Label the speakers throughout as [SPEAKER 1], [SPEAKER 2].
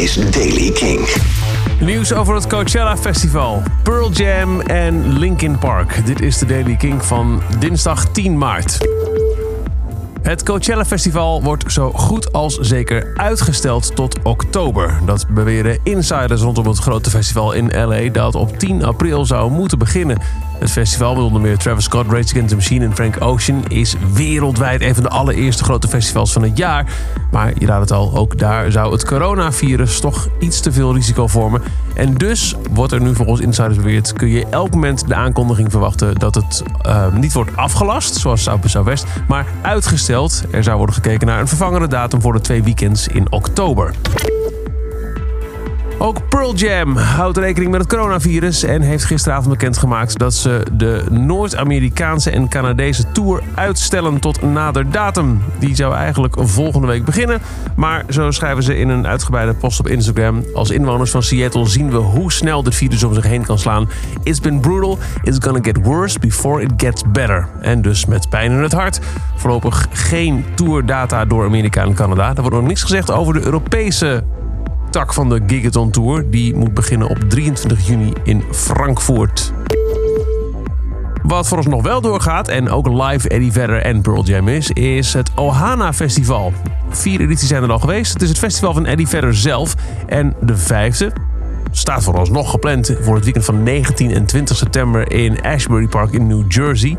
[SPEAKER 1] Is Daily King.
[SPEAKER 2] Nieuws over het Coachella Festival, Pearl Jam en Linkin Park. Dit is de Daily King van dinsdag 10 maart. Het Coachella Festival wordt zo goed als zeker uitgesteld tot oktober. Dat beweren insiders rondom het grote festival in LA dat op 10 april zou moeten beginnen. Het festival met onder meer Travis Scott, Rage Against the Machine en Frank Ocean is wereldwijd een van de allereerste grote festivals van het jaar. Maar je raadt het al, ook daar zou het coronavirus toch iets te veel risico vormen. En dus wordt er nu volgens insiders beweerd, kun je elk moment de aankondiging verwachten dat het uh, niet wordt afgelast, zoals South by Southwest, maar uitgesteld. Er zou worden gekeken naar een vervangende datum voor de twee weekends in oktober. Ook Pearl Jam houdt rekening met het coronavirus en heeft gisteravond bekendgemaakt dat ze de Noord-Amerikaanse en Canadese tour uitstellen tot nader datum. Die zou eigenlijk volgende week beginnen, maar zo schrijven ze in een uitgebreide post op Instagram. Als inwoners van Seattle zien we hoe snel dit virus om zich heen kan slaan. It's been brutal, it's gonna get worse before it gets better. En dus met pijn in het hart. Voorlopig geen tourdata door Amerika en Canada. Er wordt nog niks gezegd over de Europese tak van de Gigaton Tour. Die moet beginnen op 23 juni in Frankfurt. Wat voor ons nog wel doorgaat en ook live Eddie Vedder en Pearl Jam is, is het Ohana Festival. Vier edities zijn er al geweest. Het is het festival van Eddie Vedder zelf. En de vijfde staat voor ons nog gepland voor het weekend van 19 en 20 september in Ashbury Park in New Jersey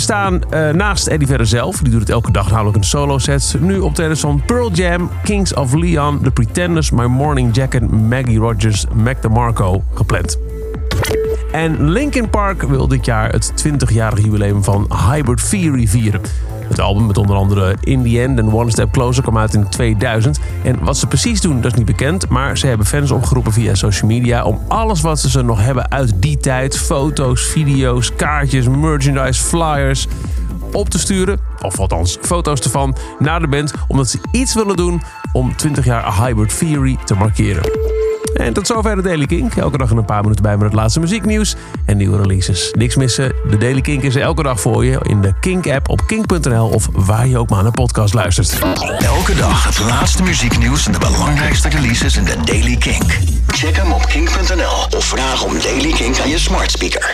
[SPEAKER 2] staan uh, naast Eddie Vedder zelf, die doet het elke dag namelijk een solo set. Nu op de van Pearl Jam, Kings of Leon, The Pretenders, My Morning Jacket, Maggie Rogers, Mac DeMarco gepland. En Linkin Park wil dit jaar het 20-jarige jubileum van Hybrid Theory vieren. Het album met onder andere In The End en One Step Closer kwam uit in 2000. En wat ze precies doen, dat is niet bekend. Maar ze hebben fans opgeroepen via social media om alles wat ze nog hebben uit die tijd... foto's, video's, kaartjes, merchandise, flyers op te sturen, of althans foto's ervan, naar de band, omdat ze iets willen doen om 20 jaar Hybrid Theory te markeren. En tot zover de Daily Kink. Elke dag een paar minuten bij met het laatste muzieknieuws en nieuwe releases. Niks missen. De Daily Kink is er elke dag voor je in de Kink-app op kink.nl of waar je ook maar naar podcast luistert.
[SPEAKER 1] Elke dag het laatste muzieknieuws en de belangrijkste releases in de Daily Kink. Check hem op kink.nl of vraag om Daily Kink aan je smart speaker.